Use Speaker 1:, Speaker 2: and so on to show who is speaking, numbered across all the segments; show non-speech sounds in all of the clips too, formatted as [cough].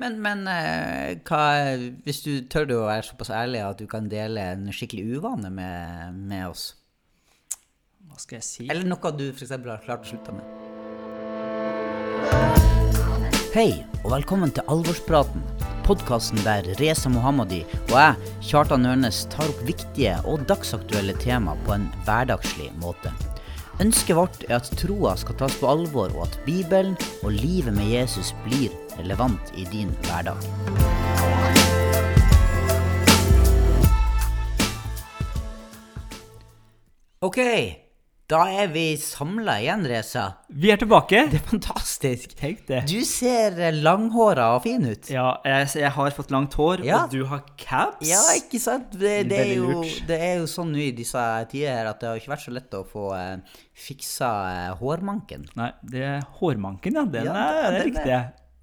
Speaker 1: Men, men eh, hva, hvis du tør å være såpass ærlig at du kan dele en skikkelig uvane med, med oss?
Speaker 2: Hva skal jeg si?
Speaker 1: Eller noe du f.eks. har klart å slutte med? Hei, og velkommen til Alvorspraten. Podkasten der Reza Mohammadi og jeg, Kjartan Ørnes, tar opp viktige og dagsaktuelle tema på en hverdagslig måte. Ønsket vårt er at troa skal tas på alvor, og at Bibelen og livet med Jesus blir relevant i din hverdag. Ok, da er vi samla igjen, Reza.
Speaker 2: Vi er tilbake!
Speaker 1: Det er fantastisk.
Speaker 2: Tenk det.
Speaker 1: Du ser langhåra og fin ut.
Speaker 2: Ja, jeg, jeg har fått langt hår,
Speaker 1: Ja.
Speaker 2: og du har caps.
Speaker 1: Ja, ikke sant? Det, det, er, jo, det er jo sånn nå i disse tider her at det har ikke vært så lett å få eh, fiksa eh, hårmanken.
Speaker 2: Nei, det er hårmanken, ja. Den
Speaker 1: Ja,
Speaker 2: er,
Speaker 1: den er-
Speaker 2: riktig.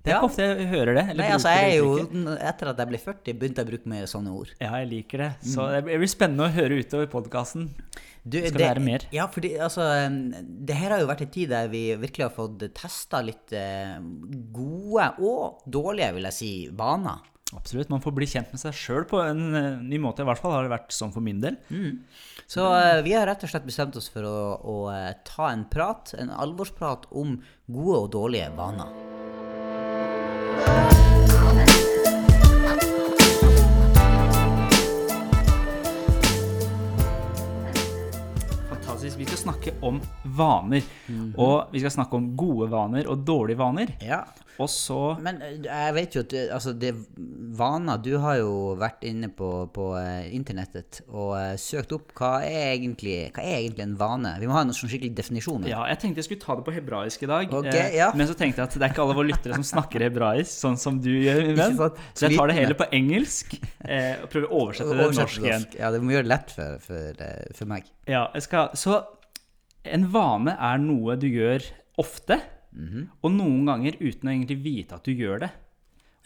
Speaker 2: Det er
Speaker 1: Ja.
Speaker 2: ikke ofte jeg hører det. eller
Speaker 1: Nei, altså jeg er jo. Etter at jeg ble 40, begynte jeg å bruke mer sånne ord.
Speaker 2: Ja, jeg liker det. Så
Speaker 1: Mm.
Speaker 2: det blir spennende å høre utover podkasten.
Speaker 1: Du,
Speaker 2: Skal lære mer.
Speaker 1: Ja, fordi altså Det her har jo vært en tid der vi virkelig har fått testa litt eh, gode og dårlige, vil jeg si, vaner.
Speaker 2: Absolutt. Man får bli kjent med seg sjøl på en eh, ny måte. I hvert fall har det vært sånn for min del.
Speaker 1: Så eh, vi har rett og slett bestemt oss for å, å ta en prat, en alvorsprat om gode og dårlige vaner.
Speaker 2: Fantastisk. Snakke om vaner.
Speaker 1: Mhm.
Speaker 2: Og vi skal snakke om gode vaner og dårlige vaner.
Speaker 1: Ja,
Speaker 2: Og så
Speaker 1: Men eh, jeg vet jo at altså, det vaner Du har jo vært inne på, på eh, internettet og eh, søkt opp hva er, egentlig, hva er egentlig en vane. Vi må ha en sånn skikkelig definisjon.
Speaker 2: Ja, jeg tenkte jeg skulle ta det på hebraisk i dag.
Speaker 1: Okay,
Speaker 2: eh,
Speaker 1: ja.
Speaker 2: Men så tenkte jeg at det er ikke alle våre lyttere som snakker hebraisk, sånn som du gjør, min venn. Så jeg tar det heller på engelsk. Eh, og prøver å oversette det
Speaker 1: til
Speaker 2: norsk igjen.
Speaker 1: Ja, det må gjøre det lett for, for, eh, for meg.
Speaker 2: Ja, jeg skal, så en vane er noe du gjør ofte,
Speaker 1: Mhm.
Speaker 2: og noen ganger uten å egentlig vite at du gjør det.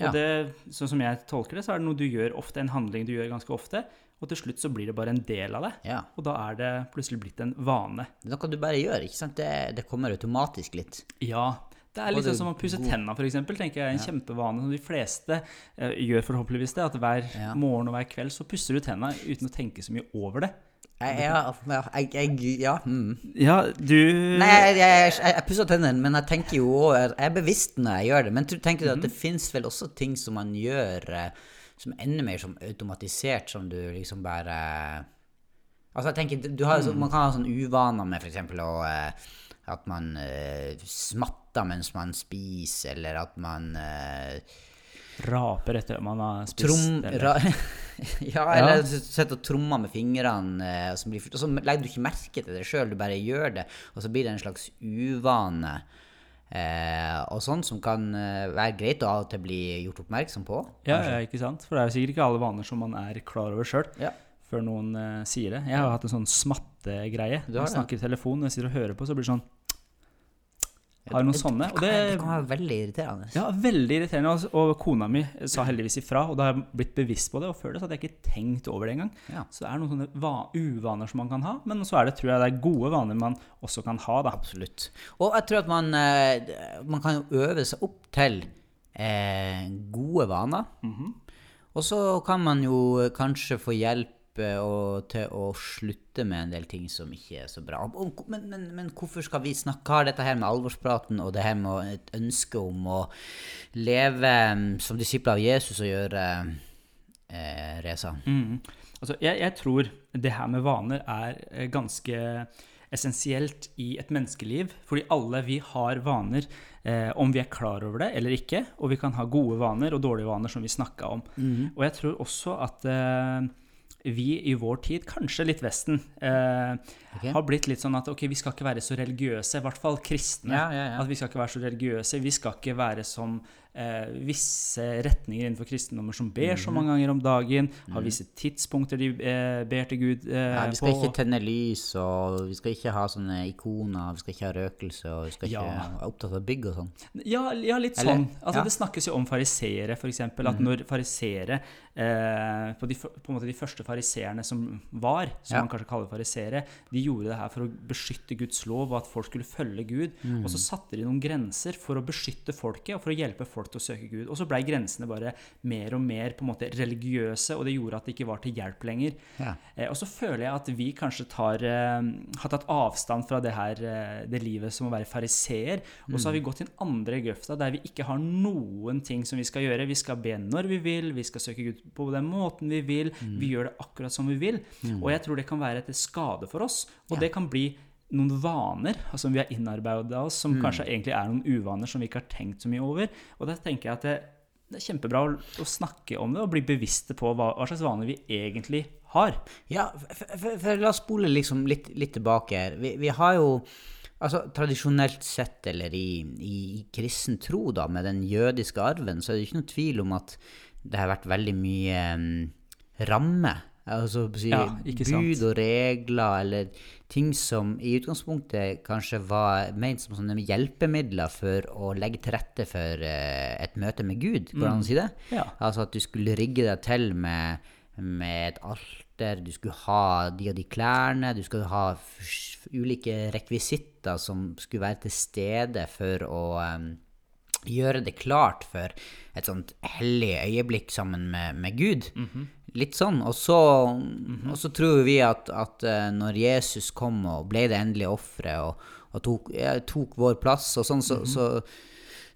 Speaker 2: Og
Speaker 1: Ja.
Speaker 2: det, sånn som jeg tolker det, så er det noe du gjør ofte, en handling du gjør ganske ofte, og til slutt så blir det bare en del av det.
Speaker 1: Ja.
Speaker 2: Og da er det plutselig blitt en vane.
Speaker 1: Det er noe du bare gjør. ikke sant? Det, det kommer automatisk litt.
Speaker 2: Ja. Det er litt sånn som å pusse tenna, f.eks. tenker jeg er en kjempevane som de fleste uh, gjør forhåpentligvis det. At hver
Speaker 1: Ja.
Speaker 2: morgen og hver kveld så pusser du tenna uten å tenke så mye over det.
Speaker 1: Ja, jeg, jeg, ja, mm.
Speaker 2: Ja, du
Speaker 1: Nei, jeg, jeg, jeg, pusser tennene, men jeg tenker jo Jeg er bevisst når jeg gjør det. Men tenker du at det fins vel også ting som man gjør eh, som er enda mer som automatisert, som du liksom bare Altså, jeg tenker, du har, Man kan ha sånn uvaner med f.eks. å eh, At man uh, smatter mens man spiser, eller at man eh,
Speaker 2: raper etter at man har spist.
Speaker 1: Trom... [laughs]
Speaker 2: eller-
Speaker 1: ja, eller sitter og trommer med fingrene, eh, og så, blir, og så legger du ikke merke til det sjøl, du bare gjør det, og så blir det en slags uvane. Eh, og sånn som kan eh, være greit å av og til bli gjort oppmerksom på.
Speaker 2: Ja, ja, ikke sant? For det er jo sikkert ikke alle vaner som man er klar over sjøl.
Speaker 1: Ja.
Speaker 2: Før noen eh, sier det. Jeg har hatt en sånn smattegreie. Jeg snakker i telefon, og jeg sitter og hører på, så blir det sånn Har noen sånne? Og
Speaker 1: Det,
Speaker 2: det,
Speaker 1: kan være veldig irriterende.
Speaker 2: ja, veldig irriterende. Og, og kona mi sa heldigvis ifra, og da har jeg blitt bevisst på det. Og før det så hadde jeg ikke tenkt over det engang.
Speaker 1: Ja.
Speaker 2: Så det er noen sånne va uvaner som man kan ha, men så er det, tror jeg, det er gode vaner man også kan ha, da.
Speaker 1: Absolutt. Og jeg tror at man, eh, man kan øve seg opp til eh, gode vaner.
Speaker 2: Mhm.
Speaker 1: Og så kan man jo kanskje få hjelp og, til å slutte med en del ting som ikke er så bra. Men, men, men hvorfor skal vi snakke har dette her med alvorspraten og det her med et ønske om å leve mm, som disipler av Jesus og gjøre, eh, Reza?
Speaker 2: Mm. Altså, jeg, jeg tror det her med vaner er eh, ganske essensielt i et menneskeliv. Fordi alle vi har vaner, eh, om vi er klar over det eller ikke. Og vi kan ha gode vaner og dårlige vaner, som vi snakka om. Og jeg tror også at eh, vi i vår tid, kanskje litt Vesten, eh,
Speaker 1: okay.
Speaker 2: har blitt litt sånn at ok, vi skal ikke være så religiøse, i hvert fall kristne.
Speaker 1: Ja, ja, ja.
Speaker 2: At vi skal ikke være så religiøse. Vi skal ikke være som eh, visse retninger innenfor kristendommer som ber
Speaker 1: Mhm.
Speaker 2: så mange ganger om dagen, har visse tidspunkter de eh, ber til Gud eh,
Speaker 1: Ja, vi skal
Speaker 2: på.
Speaker 1: ikke tenne lys, og vi skal ikke ha sånne ikoner, vi skal ikke ha røkelse, og vi skal ikke
Speaker 2: Ja.
Speaker 1: være opptatt av bygg og sånn.
Speaker 2: Ja, ja litt
Speaker 1: Eller-
Speaker 2: sånn. Altså.
Speaker 1: Mhm.
Speaker 2: Det snakkes jo om fariseere, f.eks. At når fariseere eh, på, de, på de første fariseerne som var, som man kanskje kaller fariseere, de gjorde det her for å beskytte Guds lov, og at folk skulle følge Gud.
Speaker 1: Mm.
Speaker 2: Og så satte de noen grenser for å beskytte folket, og for å hjelpe folket folk til å søke Gud. Og så blei grensene bare mer og mer på en måte religiøse, og det gjorde at det ikke var til hjelp lenger.
Speaker 1: Ja.
Speaker 2: Eh, og så føler jeg at vi kanskje tar, eh, har tatt avstand fra det her, eh, det livet som å være fariseer. Og så har vi gått til den andre grøfta der vi ikke har noen ting som vi skal gjøre. Vi skal be når vi vil, vi skal søke Gud på den måten vi vil. Vi gjør det akkurat som vi vil. Og jeg tror det kan være til skade for oss. Og det kan bli noen vaner altså vi har innarbeida oss, som kanskje egentlig er noen uvaner som vi ikke har tenkt så mye over. Og da tenker jeg at det, det er kjempebra å, å snakke om det og bli bevisste på hva, hva slags vaner vi egentlig har.
Speaker 1: Ja, for, for, for la oss spole liksom litt, litt tilbake her. Vi, vi har jo altså Tradisjonelt sett, eller i, i, i kristen tro, da, med den jødiske arven, så er det ikke noe tvil om at det har vært veldig mye um, ramme. Altså si,
Speaker 2: Ja,
Speaker 1: bud og regler, eller ting som i utgangspunktet kanskje var ment som sånne hjelpemidler for å legge til rette for uh, et møte med Gud. Går det an å si det?
Speaker 2: Ja.
Speaker 1: Altså at du skulle rigge deg til med, med et alter, du skulle ha de og de klærne, du skulle ha ulike rekvisitter som skulle være til stede for å em, gjøre det klart for et sånt hellig øyeblikk sammen med, med Gud. Litt sånn. Og så, og så tror vi at, at eh, når Jesus kom og ble det endelige offeret og, og tok, ja, tok vår plass, og sånn, så, så,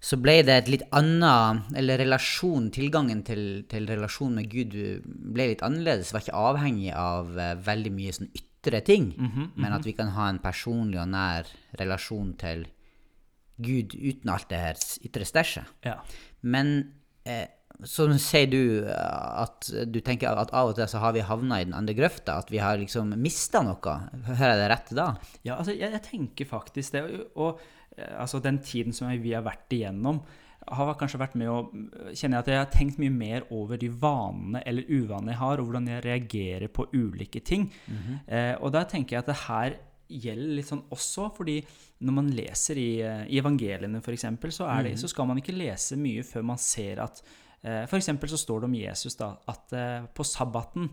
Speaker 1: så ble det et litt annet Eller relasjon, tilgangen til, til relasjon med Gud ble litt annerledes. Var ikke avhengig av uh, veldig mye sånn ytre ting, men at vi kan ha en personlig og nær relasjon til Gud uten alt det her ytre stæsjet.
Speaker 2: Ja.
Speaker 1: Men eh, så sier du eh, at du tenker at av og til så har vi havna i den andre grøfta, at vi har liksom mista noe. Hører jeg det rett da?
Speaker 2: Ja, altså, jeg, jeg tenker faktisk det. Og og altså, den tiden som vi har vært igjennom, har kanskje vært med å Kjenner jeg at jeg har tenkt mye mer over de vanene eller uvanene jeg har, og hvordan jeg reagerer på ulike ting. eh, og da tenker jeg at det her gjelder litt sånn også, fordi når man leser i, eh, i evangeliene f.eks., så, det, så skal man ikke lese mye før man ser at eh, for eksempel så står det om Jesus da, at eh, på sabbaten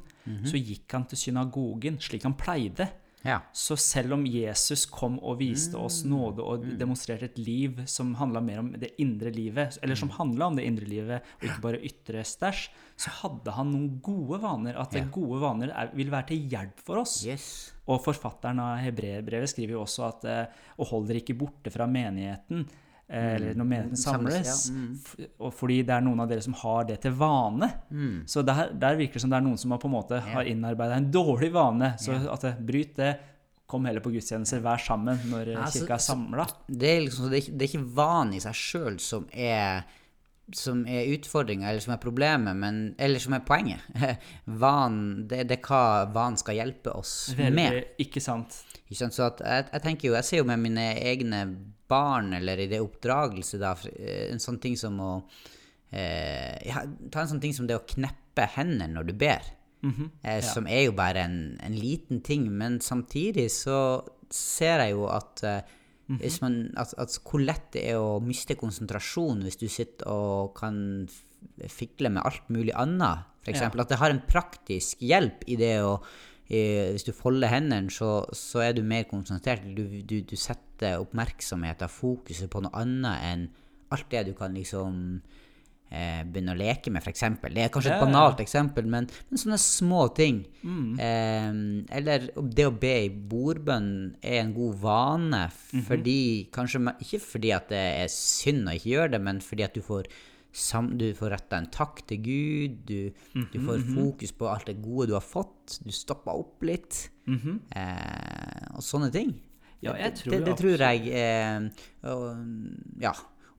Speaker 2: så gikk han til synagogen slik han pleide.
Speaker 1: Ja.
Speaker 2: Så selv om Jesus kom og viste oss nåde og demonstrerte et liv som handla mer om det indre livet, eller som handla om det indre livet, og ikke bare ytre stæsj, så hadde han noen gode vaner. At
Speaker 1: Ja.
Speaker 2: gode vaner er, vil være til hjelp for oss.
Speaker 1: Yes.
Speaker 2: Og forfatteren av Hebreerbrevet skriver jo også at eh, og hold dere ikke borte fra menigheten. Eh, eller når menigheten
Speaker 1: Samles,
Speaker 2: samles.
Speaker 1: ja. Mm.
Speaker 2: Fordi det er noen av dere som har det til vane. Så der, der virker det som det er noen som har på en måte har innarbeida en dårlig vane. Så at det, bryt det. Kom heller på gudstjenester. Vær sammen når eh,
Speaker 1: Ja, så-
Speaker 2: kirka er samla.
Speaker 1: Det er, liksom, det, er ikke, det er ikke vanen i seg sjøl som er som er utfordringa, eller som er problemet, men, eller som er poenget. [laughs] Van, det, det er hva vanen skal hjelpe oss med.
Speaker 2: Ikke sant?
Speaker 1: Ikke sant? Så at jeg, jeg tenker jo, jeg ser jo med mine egne barn, eller i det oppdragelse, da, eh, en sånn ting som å eh, ja, Ta en sånn ting som det å kneppe hendene når du ber. eh, Som er jo bare en, en liten ting, men samtidig så ser jeg jo at eh, hvis man, at, at hvor lett det er å miste konsentrasjon hvis du sitter og kan fikle med alt mulig annet. For eksempel at det har en praktisk hjelp i det å Hvis du folder hendene, så, så er du mer konsentrert. Du, du, du setter oppmerksomheten, fokuset på noe annet enn alt det du kan liksom eh, begynne å leke med, f.eks. Det er kanskje et banalt eksempel, men, men sånne små ting. Eh, eller det å be i bordbønn er en god vane, fordi kanskje Ikke fordi at det er synd å ikke gjøre det, men fordi at du får sam, du får retta en takk til Gud, du, du får fokus på alt det gode du har fått, du stopper opp litt, eh, og sånne ting.
Speaker 2: Ja, jeg tror
Speaker 1: det, det, det tror jeg eh, og, Ja.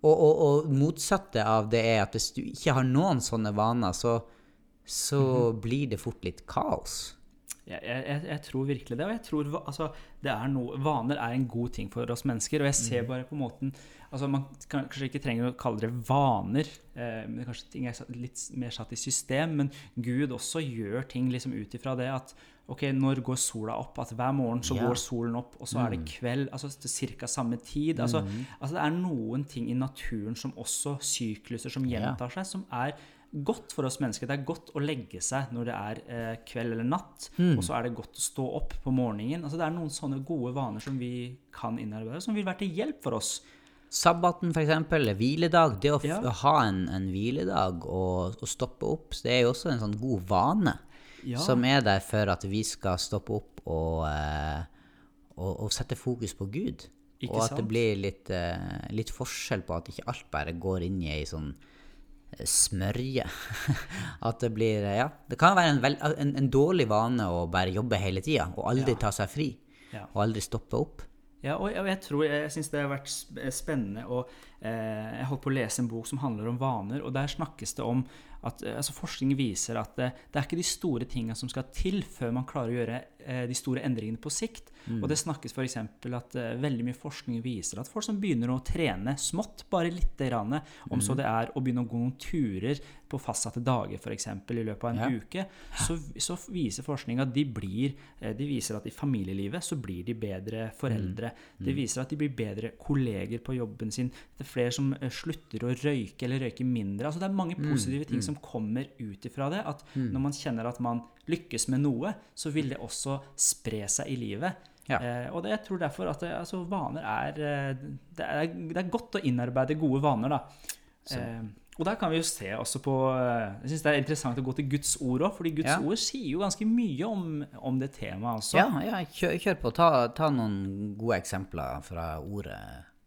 Speaker 1: Og, og, og motsatte av det er at hvis du ikke har noen sånne vaner, så, så blir det fort litt kaos.
Speaker 2: Jeg, jeg, jeg tror virkelig det. Og jeg tror altså, det er noe, vaner er en god ting for oss mennesker. Og jeg ser bare på måten altså Man kan, kanskje ikke trenger å kalle det vaner, eh, men kanskje ting er litt mer satt i system. Men Gud også gjør ting liksom ut ifra det at ok, når går sola opp? At hver morgen så
Speaker 1: Ja.
Speaker 2: går solen opp, og så er det kveld. altså til ca. samme tid. Altså, altså Det er noen ting i naturen som også sykluser som
Speaker 1: Ja.
Speaker 2: gjentar seg, som er godt for oss mennesker. Det er godt å legge seg når det er eh, kveld eller natt, og så er det godt å stå opp på morgenen. Altså Det er noen sånne gode vaner som vi kan innarbeide, som vil være til hjelp for oss.
Speaker 1: Sabbaten, eksempel, eller hviledag. Det å
Speaker 2: Ja.
Speaker 1: ha en, en hviledag og, og stoppe opp, det er jo også en sånn god vane.
Speaker 2: Ja.
Speaker 1: Som er der for at vi skal stoppe opp og, eh, og, og sette fokus på Gud.
Speaker 2: Ikke
Speaker 1: og at det blir litt, eh, litt forskjell på at ikke alt bare går inn i ei sånn eh, smørje. [laughs] at det blir Ja, det kan være en, vel, en, en dårlig vane å bare jobbe hele tida og aldri
Speaker 2: Ja.
Speaker 1: ta seg fri.
Speaker 2: Ja.
Speaker 1: Og aldri stoppe opp.
Speaker 2: Ja, og jeg, og jeg tror, jeg syns det har vært spennende og Jeg holdt på å lese en bok som handler om vaner, og der snakkes det om at eh, altså Forskning viser at det, det er ikke de store tingene som skal til før man klarer å gjøre eh, de store endringene på sikt. Og det snakkes f.eks. at eh, veldig mye forskning viser at folk som begynner å trene smått, bare lite grann, om så det er å begynne å gå noen turer på fastsatte dager f.eks. i løpet av en
Speaker 1: Ja.
Speaker 2: uke, så, så viser forskning at de blir eh, De viser at i familielivet så blir de bedre foreldre. Det viser at de blir bedre kolleger på jobben sin. Det flere som eh, slutter å røyke eller røyker mindre. Altså Det er mange positive ting som kommer ut ifra det. At når man kjenner at man lykkes med noe, så vil det også spre seg i livet.
Speaker 1: Ja.
Speaker 2: Eh, og det, jeg tror derfor at det, altså, vaner er eh, det, er det er godt å innarbeide gode vaner, da. Eh, og der kan vi jo se også på eh, Jeg syns det er interessant å gå til Guds ord òg, fordi Guds
Speaker 1: Ja.
Speaker 2: ord sier jo ganske mye om, om det temaet også.
Speaker 1: Ja, ja kjør, kjør på. Ta, ta noen gode eksempler fra ordet.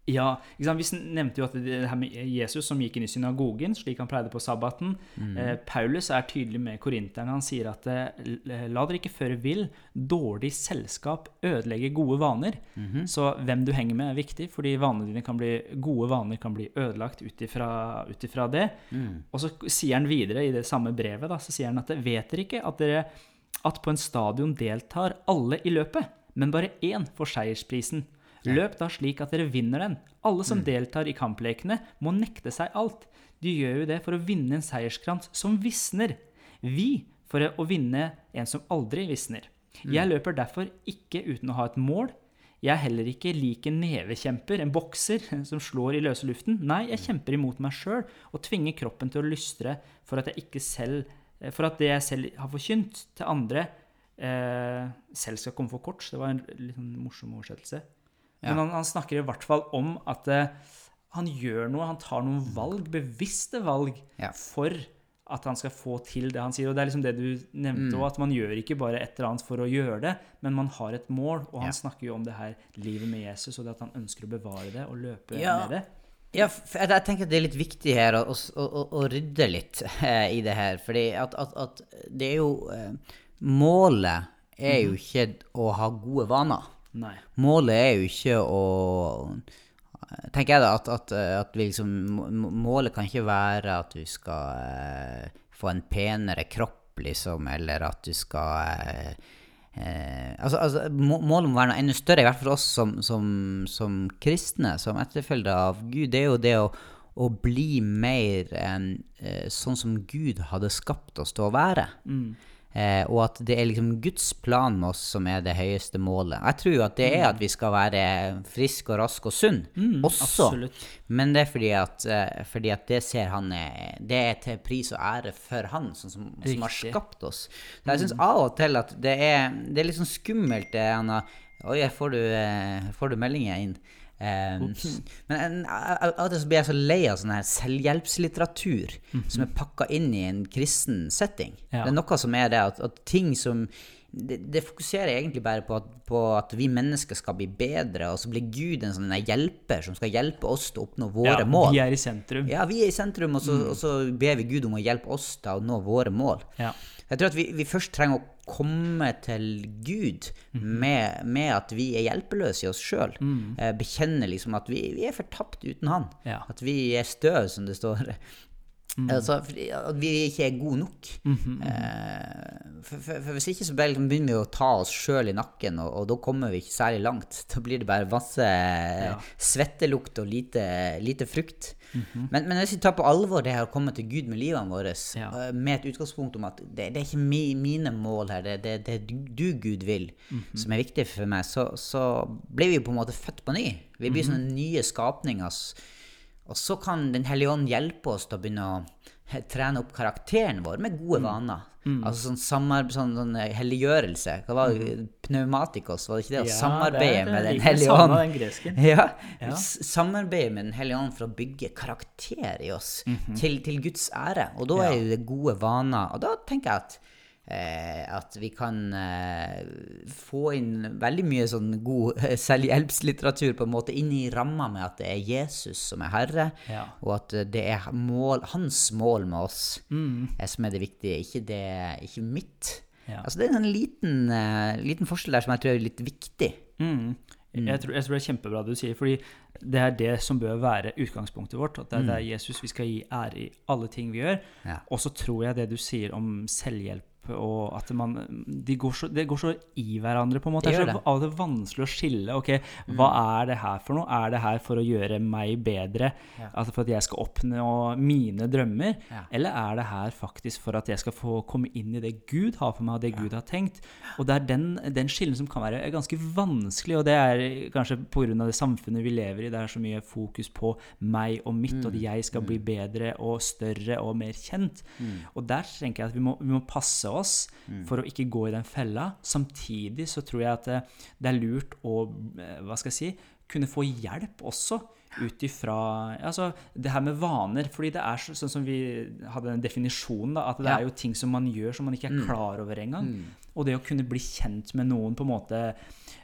Speaker 2: Ja? Vi nevnte jo at det her med Jesus som gikk inn i synagogen, slik han pleide på sabbaten. Eh, Paulus er tydelig med korinterne. Han sier at eh, la dere ikke føre vill. Dårlig selskap ødelegger gode vaner. Så hvem du henger med, er viktig, fordi vanene dine kan bli, gode vaner kan bli ødelagt ut ifra det. Mm. Og så sier han videre i det samme brevet, da, så sier han at vet dere ikke at dere at på en stadion deltar alle i løpet, men bare én får seiersprisen. Løp da slik at dere vinner den. Alle som deltar i kamplekene, må nekte seg alt. De gjør jo det for å vinne en seierskrans som visner. Vi for å vinne en som aldri visner. Jeg løper derfor ikke uten å ha et mål. Jeg er heller ikke lik en nevekjemper, en bokser, [laughs] som slår i løse luften. Nei, jeg kjemper imot meg sjøl og tvinger kroppen til å lystre for at, jeg ikke selv, for at det jeg selv har forkynt til andre, eh, selv skal komme for kort. Det var en litt sånn morsom oversettelse.
Speaker 1: Ja.
Speaker 2: Men han, han snakker i hvert fall om at uh, han gjør noe, han tar noen valg, bevisste valg,
Speaker 1: Ja.
Speaker 2: for at han skal få til det han sier. Og det er liksom det du nevnte òg, at man gjør ikke bare et eller annet for å gjøre det, men man har et mål. Og han
Speaker 1: Ja.
Speaker 2: snakker jo om det her livet med Jesus, og det at han ønsker å bevare det og løpe
Speaker 1: Ja.
Speaker 2: med det.
Speaker 1: Ja, jeg, jeg tenker at det er litt viktig her å, å, å, å rydde litt eh, i det her. Fordi at, at, at det er jo eh, Målet er jo ikke å ha gode vaner.
Speaker 2: Nei.
Speaker 1: Målet er jo ikke å Tenker jeg da at, at, at vi liksom Målet kan ikke være at du skal eh, få en penere kropp, liksom, eller at du skal eh, eh, altså, altså, Målet må være noe enda større, i hvert fall for oss som, som, som kristne, som etterfølgere av Gud. Det er jo det å, å bli mer enn eh, sånn som Gud hadde skapt oss til å være. Eh, og at det er liksom Guds plan med oss som er det høyeste målet. Jeg tror jo at det er at vi skal være friske og raske og sunn også.
Speaker 2: absolutt.
Speaker 1: Men det er fordi at, eh, fordi at det ser han er, Det er til pris og ære for han som, som, som har skapt oss. Så jeg syns av og til at det er, det er litt sånn skummelt det han har Oi, får du, eh, får du meldinger inn. Eh, [laughs] men av og til blir jeg så lei av sånn her selvhjelpslitteratur som er pakka inn i en kristen setting.
Speaker 2: Ja.
Speaker 1: Det er noe som er det at, at ting som det, det fokuserer egentlig bare på at, på at vi mennesker skal bli bedre, og så blir Gud en sånn hjelper som skal hjelpe oss til å oppnå våre
Speaker 2: ja,
Speaker 1: mål.
Speaker 2: Vi er i sentrum.
Speaker 1: Ja, vi er i sentrum, og så, og så ber vi Gud om å hjelpe oss til å nå våre mål.
Speaker 2: Ja.
Speaker 1: Jeg tror at vi, vi først trenger å komme til Gud med, med at vi er hjelpeløse i oss sjøl. Eh, bekjenne liksom at vi, vi er fortapt uten Han.
Speaker 2: Ja.
Speaker 1: At vi er støv, som det står. Altså, at vi ikke er gode nok. eh, for, for, for hvis ikke så begynner vi å ta oss sjøl i nakken, og, og da kommer vi ikke særlig langt. Da blir det bare masse ja. svettelukt og lite, lite frukt. Men, men hvis vi tar på alvor det her å komme til Gud med livene våre,
Speaker 2: Ja.
Speaker 1: eh, med et utgangspunkt om at det, det er ikke mi, mine mål her, det, det, det er du, Gud, vil, som er viktig for meg, så, så blir vi jo på en måte født på ny. Vi blir sånne nye skapninger. Og så kan Den hellige ånd hjelpe oss til å begynne å trene opp karakteren vår med gode vaner. Altså sånn, samarbeid, sånn, sånn eh, helliggjørelse. Hva var det? Pneumatikos, var det ikke det? Å
Speaker 2: Ja,
Speaker 1: samarbeide
Speaker 2: det det.
Speaker 1: med Den hellige ånd.
Speaker 2: den. [laughs]
Speaker 1: Ja.
Speaker 2: Ja.
Speaker 1: Samarbeide med Den hellige ånd for å bygge karakter i oss til, til Guds ære. Og da er jo det gode vaner. Og da tenker jeg at at vi kan eh, få inn veldig mye sånn god eh, selvhjelpslitteratur på en måte inn i ramma med at det er Jesus som er herre,
Speaker 2: Ja.
Speaker 1: og at eh, det er mål, hans mål med oss
Speaker 2: Mm.
Speaker 1: eh, som er det viktige, ikke, det, ikke mitt.
Speaker 2: Ja.
Speaker 1: Altså Det er en sånn liten, eh, liten forskjell der som jeg tror er litt viktig.
Speaker 2: Mm. Jeg, tror, jeg tror det er kjempebra det du sier, fordi det er det som bør være utgangspunktet vårt. At det er, det er Jesus vi skal gi ære i alle ting vi gjør.
Speaker 1: Ja.
Speaker 2: Og så tror jeg det du sier om selvhjelp og at man de går så, Det går så i hverandre, på en måte.
Speaker 1: Det
Speaker 2: Det er så av og vanskelig å skille. Ok, hva er det her for noe? Er det her for å gjøre meg bedre?
Speaker 1: Ja.
Speaker 2: Altså for at jeg skal oppnå mine drømmer?
Speaker 1: Ja.
Speaker 2: Eller er det her faktisk for at jeg skal få komme inn i det Gud har for meg, og det Gud har tenkt? Og det er den, den skillen som kan være ganske vanskelig, og det er kanskje pga. det samfunnet vi lever i. Det er så mye fokus på meg og mitt, og at jeg skal bli bedre og større og mer kjent. Og der tenker jeg at vi må, vi må passe oss for å ikke gå i den fella. Samtidig så tror jeg at det, det er lurt å eh, hva skal jeg si, kunne få hjelp også ut ifra altså, det her med vaner. fordi det er så, sånn som vi hadde den definisjonen, da, at det
Speaker 1: Ja.
Speaker 2: er jo ting som man gjør som man ikke er klar over engang. Og det å kunne bli kjent med noen på en måte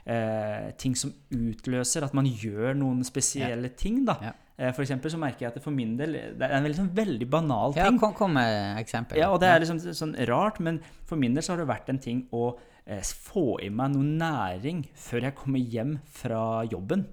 Speaker 2: eh, Ting som utløser at man gjør noen spesielle ting, da.
Speaker 1: Ja.
Speaker 2: Eh, for eksempel så merker jeg at det for min del Det er en veldig, sånn veldig banal
Speaker 1: Ja,
Speaker 2: ting.
Speaker 1: kom, kom med eksempel.
Speaker 2: Ja, og det er liksom sånn rart, men for min del så har det vært en ting å eh, få i meg noe næring før jeg kommer hjem fra jobben.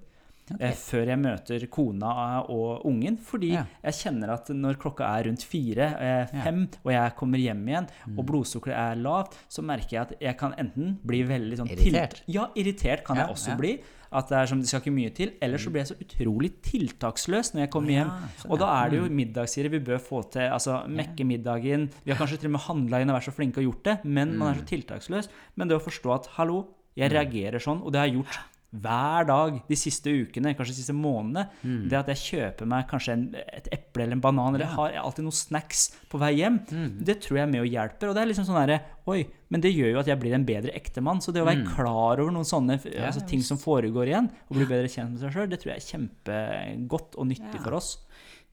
Speaker 2: Eh, før jeg møter kona og ungen. Fordi
Speaker 1: Ja.
Speaker 2: jeg kjenner at når klokka er rundt fire, eh, fem, og jeg kommer hjem igjen,
Speaker 1: Mm.
Speaker 2: og blodsukkeret er lavt, så merker jeg at jeg kan enten bli veldig sånn
Speaker 1: Irritert.
Speaker 2: Ja, irritert kan
Speaker 1: Ja,
Speaker 2: jeg også
Speaker 1: ja.
Speaker 2: bli. At det er som det skal ikke mye til. Eller så blir jeg så utrolig tiltaksløs når jeg kommer hjem. Og da er det jo middagstider vi bør få til. Altså mekke middagen. Vi har kanskje til og med handla inn og vært så flinke og gjort det, men man er så tiltaksløs. Men det å forstå at hallo, jeg reagerer sånn, og det har jeg gjort hver dag de siste ukene, kanskje de siste månedene. Det at jeg kjøper meg kanskje en, et eple eller en banan, eller jeg har alltid noen snacks på vei hjem, det tror jeg er med og hjelper. Og det er liksom sånn herre Oi, men det gjør jo at jeg blir en bedre ektemann. Så det å være klar over noen sånne altså, ting som foregår igjen, og bli bedre kjent med seg sjøl, det tror jeg er kjempegodt og nyttig for oss.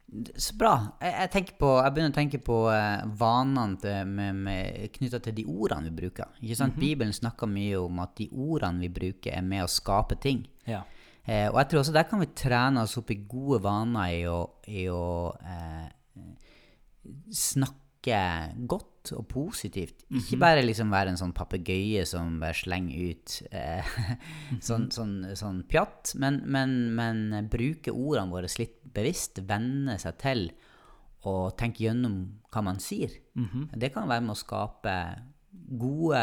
Speaker 1: Så bra. Jeg, jeg, tenker på, jeg begynner å tenke på eh, vanene knytta til de ordene vi bruker. Ikke sant? Bibelen snakker mye om at de ordene vi bruker, er med å skape ting.
Speaker 2: Ja.
Speaker 1: Eh, og jeg tror også der kan vi trene oss opp i gode vaner i å, i å eh, snakke godt og positivt. Ikke bare liksom være en sånn papegøye som bare slenger ut eh, [laughs] sånn, sånn, sånn pjatt, men, men, men bruke ordene våre litt bevisst, venne seg til å tenke gjennom hva man sier. Det kan være med å skape gode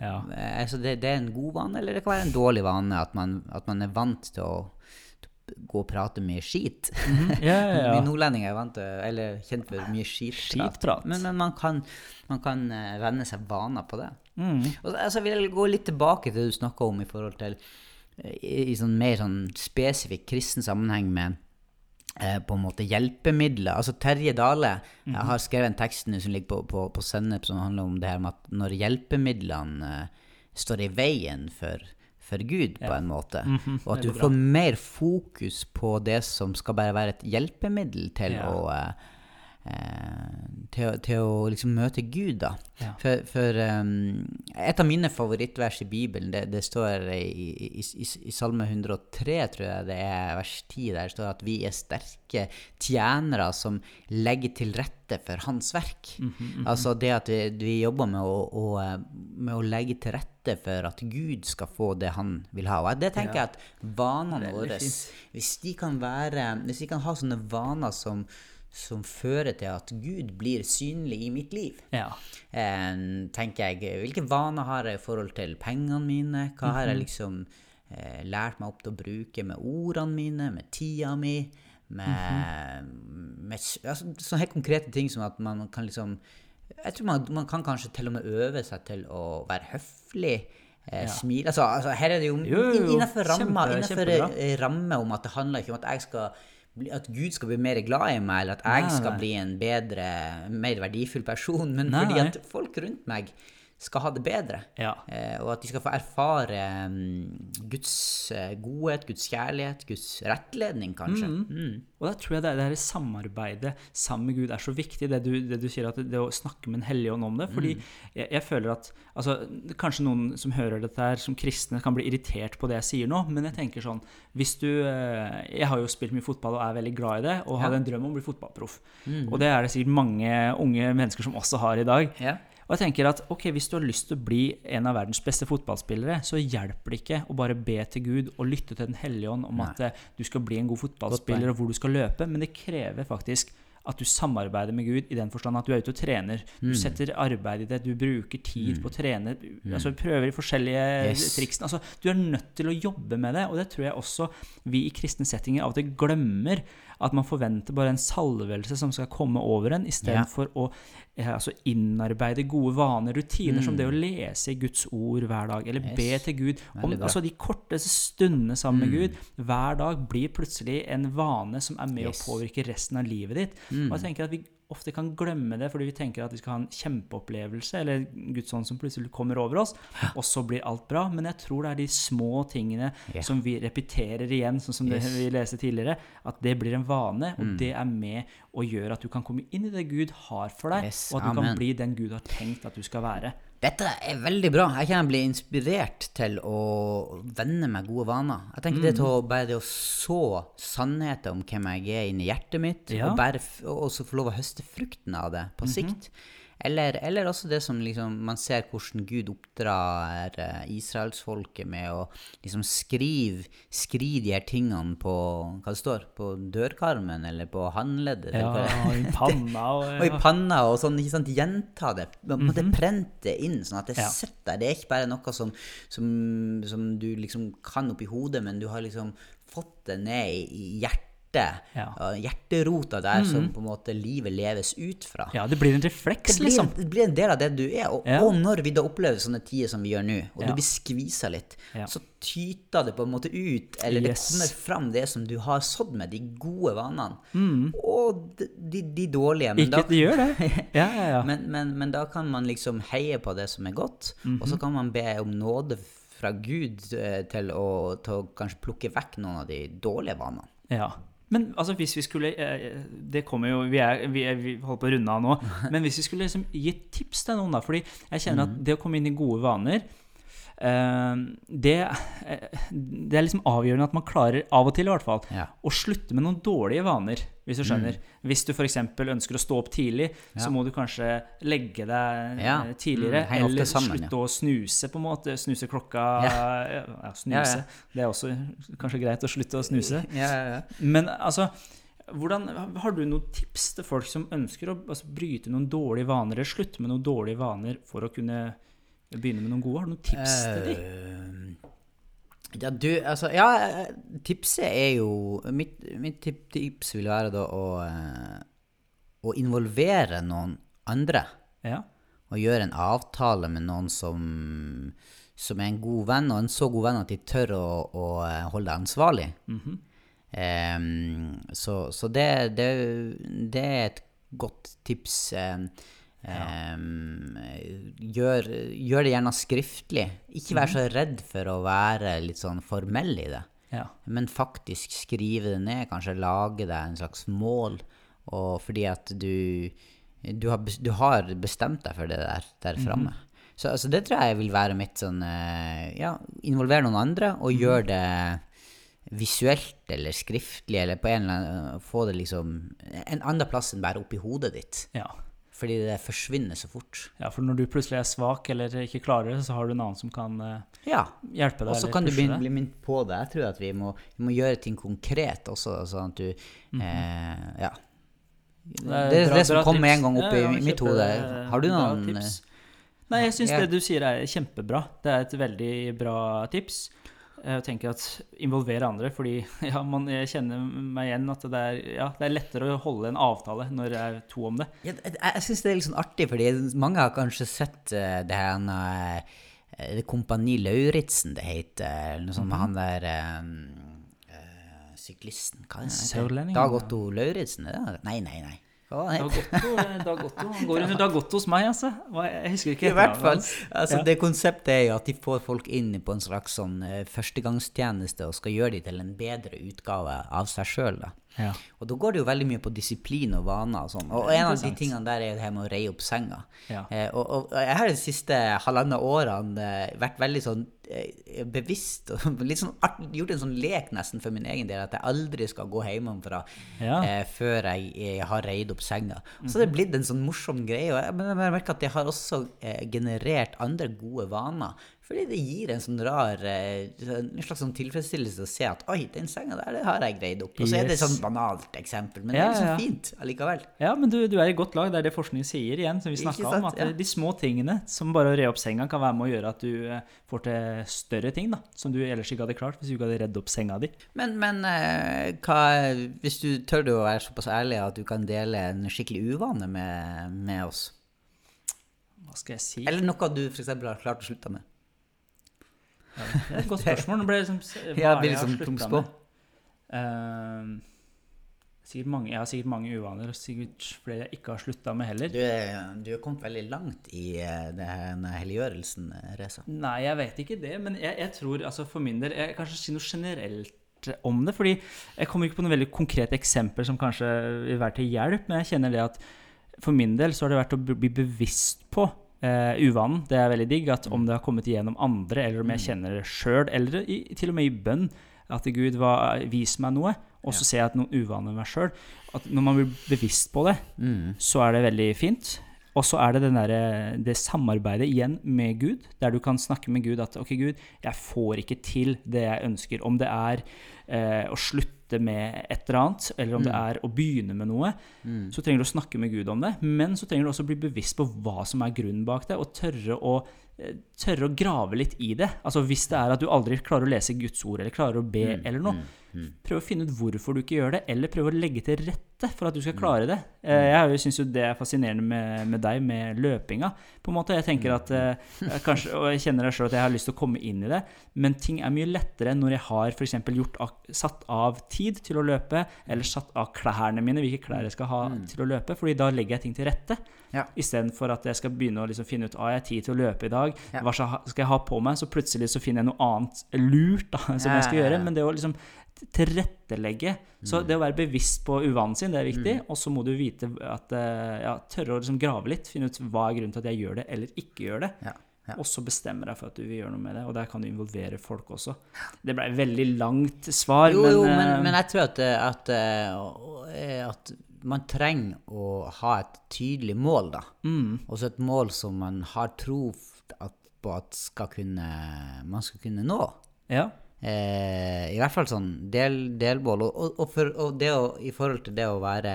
Speaker 2: Ja.
Speaker 1: eh, altså det, det er en god vane, eller det kan være en dårlig vane at man, at man er vant til å gå og prate mye skit.
Speaker 2: Ja, yeah, [laughs] yeah.
Speaker 1: Vi nordlendinger er vant til, eller kjent for mye skitprat.
Speaker 2: Skitprat.
Speaker 1: Men, men man kan, man kan vende seg vaner på det.
Speaker 2: Mm.
Speaker 1: Og så altså, vil jeg gå litt tilbake til det du snakka om i forhold til eh, i, i sånn mer sånn spesifikk kristen sammenheng med eh, på en måte hjelpemidler. Altså Terje Dale
Speaker 2: mm
Speaker 1: -hmm. har skrevet en tekst som ligger på, på, på Sennep, som handler om det her med at når hjelpemidlene eh, står i veien for, for Gud, på en måte,
Speaker 2: Mhm,
Speaker 1: og at du får mer fokus på det som skal bare være et hjelpemiddel til å eh, til, å- til å liksom møte Gud, da.
Speaker 2: Ja.
Speaker 1: For, for um, et av mine favorittvers i Bibelen, det, det står i, i, i, i Salme 103, tror jeg det er vers 10, der står at vi er sterke tjenere som legger til rette for Hans verk. Altså det at vi, vi jobber med å, å, eh, med å legge til rette for at Gud skal få det han vil ha. Og det tenker jeg at vanene våre, hvis de kan være Hvis de kan ha sånne vaner som som fører til at Gud blir synlig i mitt liv.
Speaker 2: Ja.
Speaker 1: Eh, tenker jeg, Hvilke vaner har jeg i forhold til pengene mine? Hva har
Speaker 2: Mhm.
Speaker 1: jeg liksom eh, lært meg opp til å bruke med ordene mine, med tida mi? Med,
Speaker 2: Mhm.
Speaker 1: med altså, sånne helt konkrete ting som at man kan liksom Jeg tror man, man kan kanskje til og med øve seg til å være høflig. Eh, Smile altså, altså, Her er det jo,
Speaker 2: Jo, jo, jo.
Speaker 1: innenfor
Speaker 2: Kjempe-
Speaker 1: innenfor ramme om at det handler ikke om at jeg skal at Gud skal bli mer glad i meg, eller at jeg
Speaker 2: Nei,
Speaker 1: skal
Speaker 2: nei.
Speaker 1: bli en bedre, mer verdifull person, men
Speaker 2: Nei,
Speaker 1: fordi at folk rundt meg skal ha det bedre.
Speaker 2: Ja.
Speaker 1: Eh, og at de skal få erfare mm, Guds eh, godhet, Guds kjærlighet, Guds rettledning, kanskje. Mm.
Speaker 2: Og da tror jeg det, det samarbeidet sammen med Gud er så viktig, det du, det du sier, at det, å snakke med Den hellige ånd om det. Fordi jeg, jeg føler at altså, Kanskje noen som hører dette her, som kristne, kan bli irritert på det jeg sier nå, men jeg tenker sånn Hvis du eh, Jeg har jo spilt mye fotball og er veldig glad i det, og
Speaker 1: Ja.
Speaker 2: hadde en drøm om å bli fotballproff. Og det er det sikkert mange unge mennesker som også har i dag.
Speaker 1: Ja.
Speaker 2: Og jeg tenker at ok, Hvis du har lyst til å bli en av verdens beste fotballspillere, så hjelper det ikke å bare be til Gud og lytte til Den hellige ånd om at eh, du skal bli en god fotballspiller og hvor du skal løpe, men det krever faktisk at du samarbeider med Gud i den forstand at du er ute og trener. Du setter arbeid i det, du bruker tid på å trene, altså prøver forskjellige
Speaker 1: Yes.
Speaker 2: triksene. Altså, du er nødt til å jobbe med det, og det tror jeg også vi i kristne settinger av og til glemmer. At man forventer bare en salvelse som skal komme over en, istedenfor å eh, altså innarbeide gode vaner, rutiner, som det å lese Guds ord hver dag, eller be
Speaker 1: Mm.
Speaker 2: Til Gud. Om.
Speaker 1: Mm.
Speaker 2: altså De korteste stundene sammen med Gud hver dag blir plutselig en vane som er med
Speaker 1: Yes.
Speaker 2: å påvirke resten av livet ditt. Og jeg tenker at vi ofte kan glemme det fordi vi tenker at vi skal ha en kjempeopplevelse, eller Guds ånd som plutselig kommer over oss, og så blir alt bra. Men jeg tror det er de små tingene
Speaker 1: yeah.
Speaker 2: som vi repeterer igjen, sånn som det vi leste tidligere, at det blir en vane, og det er med å gjøre at du kan komme inn i det Gud har for deg,
Speaker 1: Yes,
Speaker 2: og at du
Speaker 1: amen.
Speaker 2: kan bli den Gud har tenkt at du skal være.
Speaker 1: Dette er veldig bra. Jeg kan bli inspirert til å vende meg gode vaner. Jeg tenker det til å bare det å så sannheten om hvem jeg er inni hjertet mitt,
Speaker 2: Ja.
Speaker 1: og, bare, og også få lov å høste frukten av det på sikt. Eller, eller også det som liksom, man ser hvordan Gud oppdrar eh, israelsfolket med å liksom skrive, skrive de her tingene på hva det står, på dørkarmen eller på håndleddet.
Speaker 2: Ja, og i [laughs] panna og,
Speaker 1: og i panna og sånn, ikke sant, gjenta det. Man måtte prente inn, sånn at det
Speaker 2: Ja.
Speaker 1: sitter der. Det er ikke bare noe som, som, som du liksom kan oppi hodet, men du har liksom fått det ned i, i hjertet.
Speaker 2: Ja.
Speaker 1: Hjerterota der som på en måte livet leves ut fra.
Speaker 2: Ja, det blir en refleks,
Speaker 1: Det blir,
Speaker 2: liksom.
Speaker 1: det blir en del av det du er. Og,
Speaker 2: Ja.
Speaker 1: og når vi da opplever sånne tider som vi gjør nå, og
Speaker 2: Ja.
Speaker 1: du blir skvisa litt, så tyter det på en måte ut, eller
Speaker 2: Yes.
Speaker 1: det kommer fram det som du har sådd med, de gode vanene. Og de, de, de dårlige. Men
Speaker 2: Mm. Ikke
Speaker 1: da,
Speaker 2: de gjør det. [laughs] Ja, ja, ja.
Speaker 1: men, men, men da kan man liksom heie på det som er godt, og så kan man be om nåde fra Gud eh, til å, til å kanskje plukke vekk noen av de dårlige vanene.
Speaker 2: Ja. Men altså, hvis vi skulle eh, Det kommer jo Vi, er, vi, er, vi holder på å runde av nå. [laughs] Men hvis vi skulle liksom gi tips til noen, da Fordi jeg kjenner
Speaker 1: Mm.
Speaker 2: at det å komme inn i gode vaner eh, det, eh, det er liksom avgjørende at man klarer, av og til i hvert fall,
Speaker 1: Ja.
Speaker 2: å slutte med noen dårlige vaner, hvis du skjønner. Hvis du f.eks. ønsker å stå opp tidlig,
Speaker 1: Ja.
Speaker 2: så må du kanskje legge deg
Speaker 1: Ja.
Speaker 2: eh, tidligere.
Speaker 1: Mm,
Speaker 2: eller
Speaker 1: sammen,
Speaker 2: slutte å snuse, på en måte. Snuse klokka
Speaker 1: Ja.
Speaker 2: snuse. Det er også kanskje greit å slutte å snuse.
Speaker 1: Ja, ja, ja.
Speaker 2: Men altså hvordan, Har du noen tips til folk som ønsker å altså, bryte noen dårlige vaner, eller slutte med noen dårlige vaner for å kunne begynne med noen gode? Har du noen tips til dem?
Speaker 1: Eh, Ja, du, altså Ja, eh, tipset er jo Mitt, mitt tip- tips vil være da å, eh, å involvere noen andre.
Speaker 2: Ja.
Speaker 1: Og gjøre en avtale med noen som, som er en god venn, og en så god venn at de tør å, å holde deg ansvarlig.
Speaker 2: Mm
Speaker 1: -hmm. um, så så det, det, det er et godt tips. Em, em, gjør, gjør det gjerne skriftlig. Ikke vær så redd for å være litt sånn formell i det.
Speaker 2: ja.
Speaker 1: Men faktisk skrive det ned, kanskje lage deg en slags mål. Og fordi at du, du, har, du har bestemt deg for det der, der framme. Så altså, det tror jeg vil være mitt sånn eh, Ja, involvere noen andre, og gjør det visuelt eller skriftlig, eller på en eller annen Få det liksom en annen plass enn bare oppi hodet ditt.
Speaker 2: ja.
Speaker 1: Fordi det forsvinner så fort.
Speaker 2: Ja, for når du plutselig er svak eller ikke klarer det, så har du en annen som kan eh,
Speaker 1: Ja.
Speaker 2: hjelpe deg
Speaker 1: Og så kan du begynne, bli minnet på det. Jeg tror at vi må, vi må gjøre ting konkret også, sånn at du eh, Ja. Det er det,
Speaker 2: bra-
Speaker 1: som
Speaker 2: bra
Speaker 1: kom med en gang opp i
Speaker 2: Ja, i
Speaker 1: mitt hode. Har du noen
Speaker 2: tips? Nei, jeg syns
Speaker 1: Ja.
Speaker 2: det du sier er kjempebra. Det er et veldig bra tips. Jeg tenker at involvere andre, fordi [laughs] ja, man, jeg kjenner meg igjen at det er, ja, det er lettere å holde en avtale når det er to om det.
Speaker 1: Jeg jeg syns det er litt sånn artig, fordi mange har kanskje sett uh, det her uh, det Kompani Lauritzen det heter, noe sånt med han der um, uh, syklisten Hva er det? Dag Otto Lauritzen? Nei, nei, nei. Det?
Speaker 2: Dag Otto, eh, Dag Otto, han går under Dag Otto hos meg, altså. Jeg husker ikke
Speaker 1: I hvert fall. Altså,
Speaker 2: Ja.
Speaker 1: Det konseptet er jo at de får folk inn på en slags sånn eh, førstegangstjeneste og skal gjøre de til en bedre utgave av seg sjøl.
Speaker 2: Ja.
Speaker 1: Og da går det jo veldig mye på disiplin og vaner og sånn. Og en av de tingene der er det her med å reie opp senga.
Speaker 2: Ja.
Speaker 1: Eh, og, og jeg har de siste halvannet årene eh, vært veldig sånn bevisst og [laughs] litt sånn art, gjort en sånn lek nesten for min egen del at jeg aldri skal gå hjemmefra
Speaker 2: Ja.
Speaker 1: eh, før jeg, jeg har reid opp senga. Så har det blitt en sånn morsom greie. Og jeg, men jeg merker at det har også eh, generert andre gode vaner. Fordi det gir en sånn rar eh, En slags sånn tilfredsstillelse å se at oi, den senga der, det har jeg greid opp. Og så er det et sånn banalt eksempel, men
Speaker 2: Ja,
Speaker 1: det er liksom
Speaker 2: ja,
Speaker 1: fint allikevel.
Speaker 2: Ja, men du, du er i godt lag. Det er det forskning sier igjen, som vi snakka om. At
Speaker 1: Ja.
Speaker 2: de små tingene, som bare å re opp senga, kan være med å gjøre at du eh, får til større ting, da. Som du ellers ikke hadde klart hvis du ikke hadde redd opp senga di.
Speaker 1: Men, men eh, hva, hvis du tør du å være såpass ærlig at du kan dele en skikkelig uvane med, med oss?
Speaker 2: Hva skal jeg si?
Speaker 1: Eller noe du f.eks. har klart å slutte med?
Speaker 2: Det er et godt spørsmål. Nå ble liksom, hva er
Speaker 1: blir
Speaker 2: det jeg har
Speaker 1: liksom
Speaker 2: sluttet
Speaker 1: på.
Speaker 2: med? Uh, mange, jeg har sikkert mange uvaner, og sikkert flere jeg ikke har slutta med heller.
Speaker 1: Du er, du er kommet veldig langt i eh, denne helliggjørelsen, eh, Reza.
Speaker 2: Nei, jeg vet ikke det, men jeg, jeg tror altså for min del Jeg kan kanskje si noe generelt om det, fordi jeg kommer ikke på noe veldig konkret eksempel som kanskje vil være til hjelp, men jeg kjenner det at for min del så har det vært å bli bevisst på eh, uvanen. Det er veldig digg at om det har kommet igjennom andre, eller om jeg kjenner det sjøl, eller i, til og med i bønn, at Gud hva, vis meg noe, og så ser jeg at noen uvaner meg sjøl. Når man blir bevisst på det,
Speaker 1: Mm.
Speaker 2: så er det veldig fint. Og så er det den der, det samarbeidet igjen med Gud, der du kan snakke med Gud at OK, Gud, jeg får ikke til det jeg ønsker. Om det er eh, å slutte med et eller annet, eller om det er å begynne med noe, så trenger du å snakke med Gud om det. Men så trenger du også bli bevisst på hva som er grunnen bak det, og tørre å, eh, tørre å grave litt i det. Altså Hvis det er at du aldri klarer å lese Guds ord, eller klarer å be, eller noe, prøv å finne ut hvorfor du ikke gjør det, eller prøv å legge til rette for at du skal klare det. Eh, Jeg syns jo det er fascinerende med, med deg, med løpinga. på en måte. Jeg tenker at eh, jeg kanskje, Og jeg kjenner deg sjøl at jeg har lyst til å komme inn i det, men ting er mye lettere når jeg har for gjort ak- satt av tid til å løpe, eller satt av klærne mine, hvilke klær jeg skal ha til å løpe, fordi da legger jeg ting til rette.
Speaker 1: Ja.
Speaker 2: Istedenfor at jeg skal begynne å liksom finne ut ah, jeg har tid til å løpe i dag.
Speaker 1: Ja.
Speaker 2: Hva skal skal jeg ha på meg? Så plutselig så finner jeg noe annet lurt da, [laughs] som jeg skal
Speaker 1: Ja, ja, ja.
Speaker 2: gjøre. Men det å liksom tilrettelegge Så det å være bevisst på uvanen sin, det er viktig. Og så må du vite at eh, ja, tørre å liksom grave litt. Finne ut hva er grunnen til at jeg gjør det eller ikke gjør det.
Speaker 1: Ja.
Speaker 2: Og så bestemmer deg for at du vil gjøre noe med det. Og der kan du involvere folk også. Det ble et veldig langt svar,
Speaker 1: Jo,
Speaker 2: men,
Speaker 1: jo,
Speaker 2: eh,
Speaker 1: men, men jeg tror at, eh, at, eh, at man trenger å ha et tydelig mål, da.
Speaker 2: mm,
Speaker 1: Også et mål som man har tro på at skal kunne, man skal kunne nå.
Speaker 2: ja.
Speaker 1: Eh, I hvert fall sånn del, delmål. Og, og, og, for, og det å, i forhold til det å være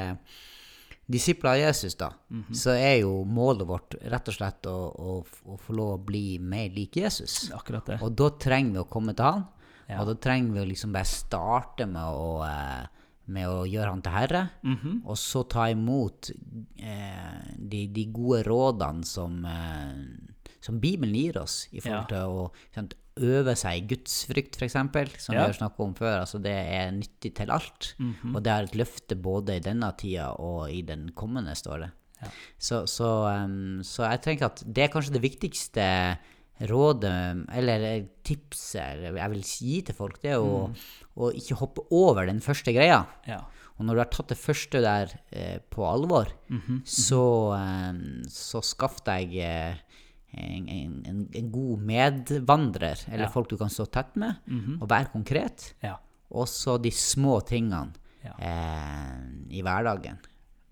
Speaker 1: disipler av Jesus, da,
Speaker 2: Mhm.
Speaker 1: så er jo målet vårt rett og slett å, å, å få lov å bli mer lik Jesus.
Speaker 2: Akkurat det.
Speaker 1: Og da trenger vi å komme til han.
Speaker 2: Ja.
Speaker 1: Og da trenger vi å liksom bare starte med å, eh, med å gjøre han til herre.
Speaker 2: Mhm.
Speaker 1: Og så ta imot eh, de, de gode rådene som, eh, som Bibelen gir oss, i forhold til å sant, øve seg i gudsfrykt, f.eks., som vi har snakket om før. Altså, det er nyttig til alt. Og det er et løfte både i denne tida og i den kommende, står det.
Speaker 2: Ja.
Speaker 1: Så, så, um, så jeg tenker at det er kanskje det viktigste rådet, eller tipset jeg vil gi til folk, det er å, å ikke hoppe over den første greia.
Speaker 2: Ja.
Speaker 1: Og når du har tatt det første der eh, på alvor,
Speaker 2: Mhm.
Speaker 1: så, eh, så skaff deg eh, en, en, en, god medvandrer, eller
Speaker 2: Ja.
Speaker 1: folk du kan stå tett med,
Speaker 2: Mhm.
Speaker 1: og være konkret.
Speaker 2: ja.
Speaker 1: Og så de små tingene eh, i hverdagen.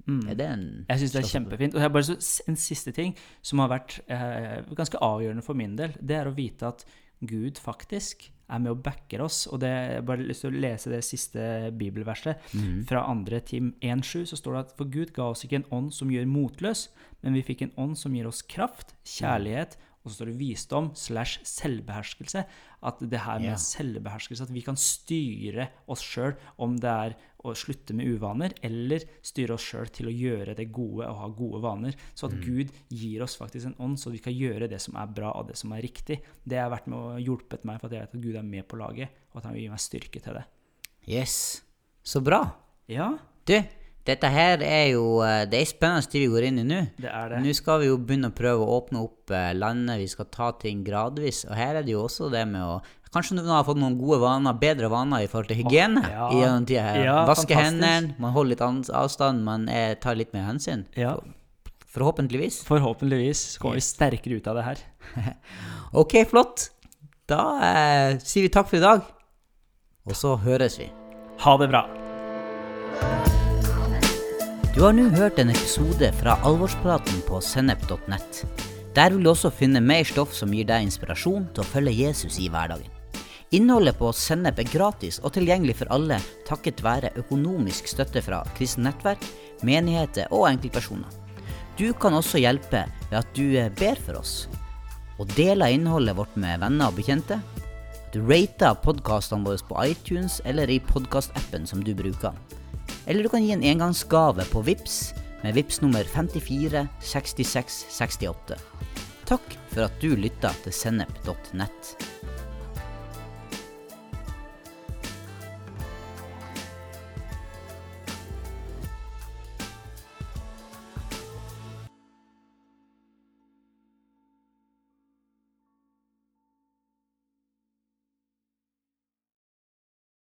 Speaker 2: Mm.
Speaker 1: Er det en
Speaker 2: Jeg syns det er kjempefint. Og jeg bare så, en siste ting som har vært eh, ganske avgjørende for min del. Det er å vite at Gud faktisk er med og backer oss. Og det, jeg bare lyst til å lese det siste bibelverset. Fra 2. Tim 1,7 så står det at for Gud ga oss ikke en ånd som gjør motløs, men vi fikk en ånd som gir oss kraft, kjærlighet, og så står det visdom slash selvbeherskelse. At det her med
Speaker 1: yeah.
Speaker 2: selvbeherskelse, at vi kan styre oss sjøl, om det er å slutte med uvaner, eller styre oss sjøl til å gjøre det gode og ha gode vaner. Så at Gud gir oss faktisk en ånd, så vi kan gjøre det som er bra og det som er riktig. Det har vært med og hjulpet meg, for at jeg vet at Gud er med på laget, og at han vil gi meg styrke til det.
Speaker 1: Yes. Så bra.
Speaker 2: Ja,
Speaker 1: Du, dette her er jo eh, Det er spennende tid vi går inn i nå.
Speaker 2: det er det.
Speaker 1: Nå skal vi jo begynne å prøve å åpne opp eh, landet, vi skal ta ting gradvis. Og her er det jo også det med å Kanskje noen har fått noen gode vaner, bedre vaner i forhold til hygiene
Speaker 2: ja.
Speaker 1: i denne tida her.
Speaker 2: Ja,
Speaker 1: Vaske hendene, man holder litt avstand, man er, tar litt mer hensyn.
Speaker 2: Ja,
Speaker 1: Forhåpentligvis.
Speaker 2: forhåpentligvis kommer vi sterkere ut av det her. [laughs]
Speaker 1: Ok, flott. Da eh, sier vi takk for i dag. Og så høres vi.
Speaker 2: Ha det bra.
Speaker 1: Du har nå hørt en episode fra Alvorspraten på sennep.nett. Der vil du også finne mer stoff som gir deg inspirasjon til å følge Jesus i hverdagen. Innholdet på Sennep er gratis og tilgjengelig for alle takket være økonomisk støtte fra kristne nettverk, menigheter og enkeltpersoner. Du kan også hjelpe ved at du eh, ber for oss, og deler innholdet vårt med venner og bekjente. Du rater podkastene våre på iTunes eller i podkastappen som du bruker. Eller du kan gi en engangsgave på VIPS med VIPS nummer 54 66 68. Takk for at du lytta til sennep.nett.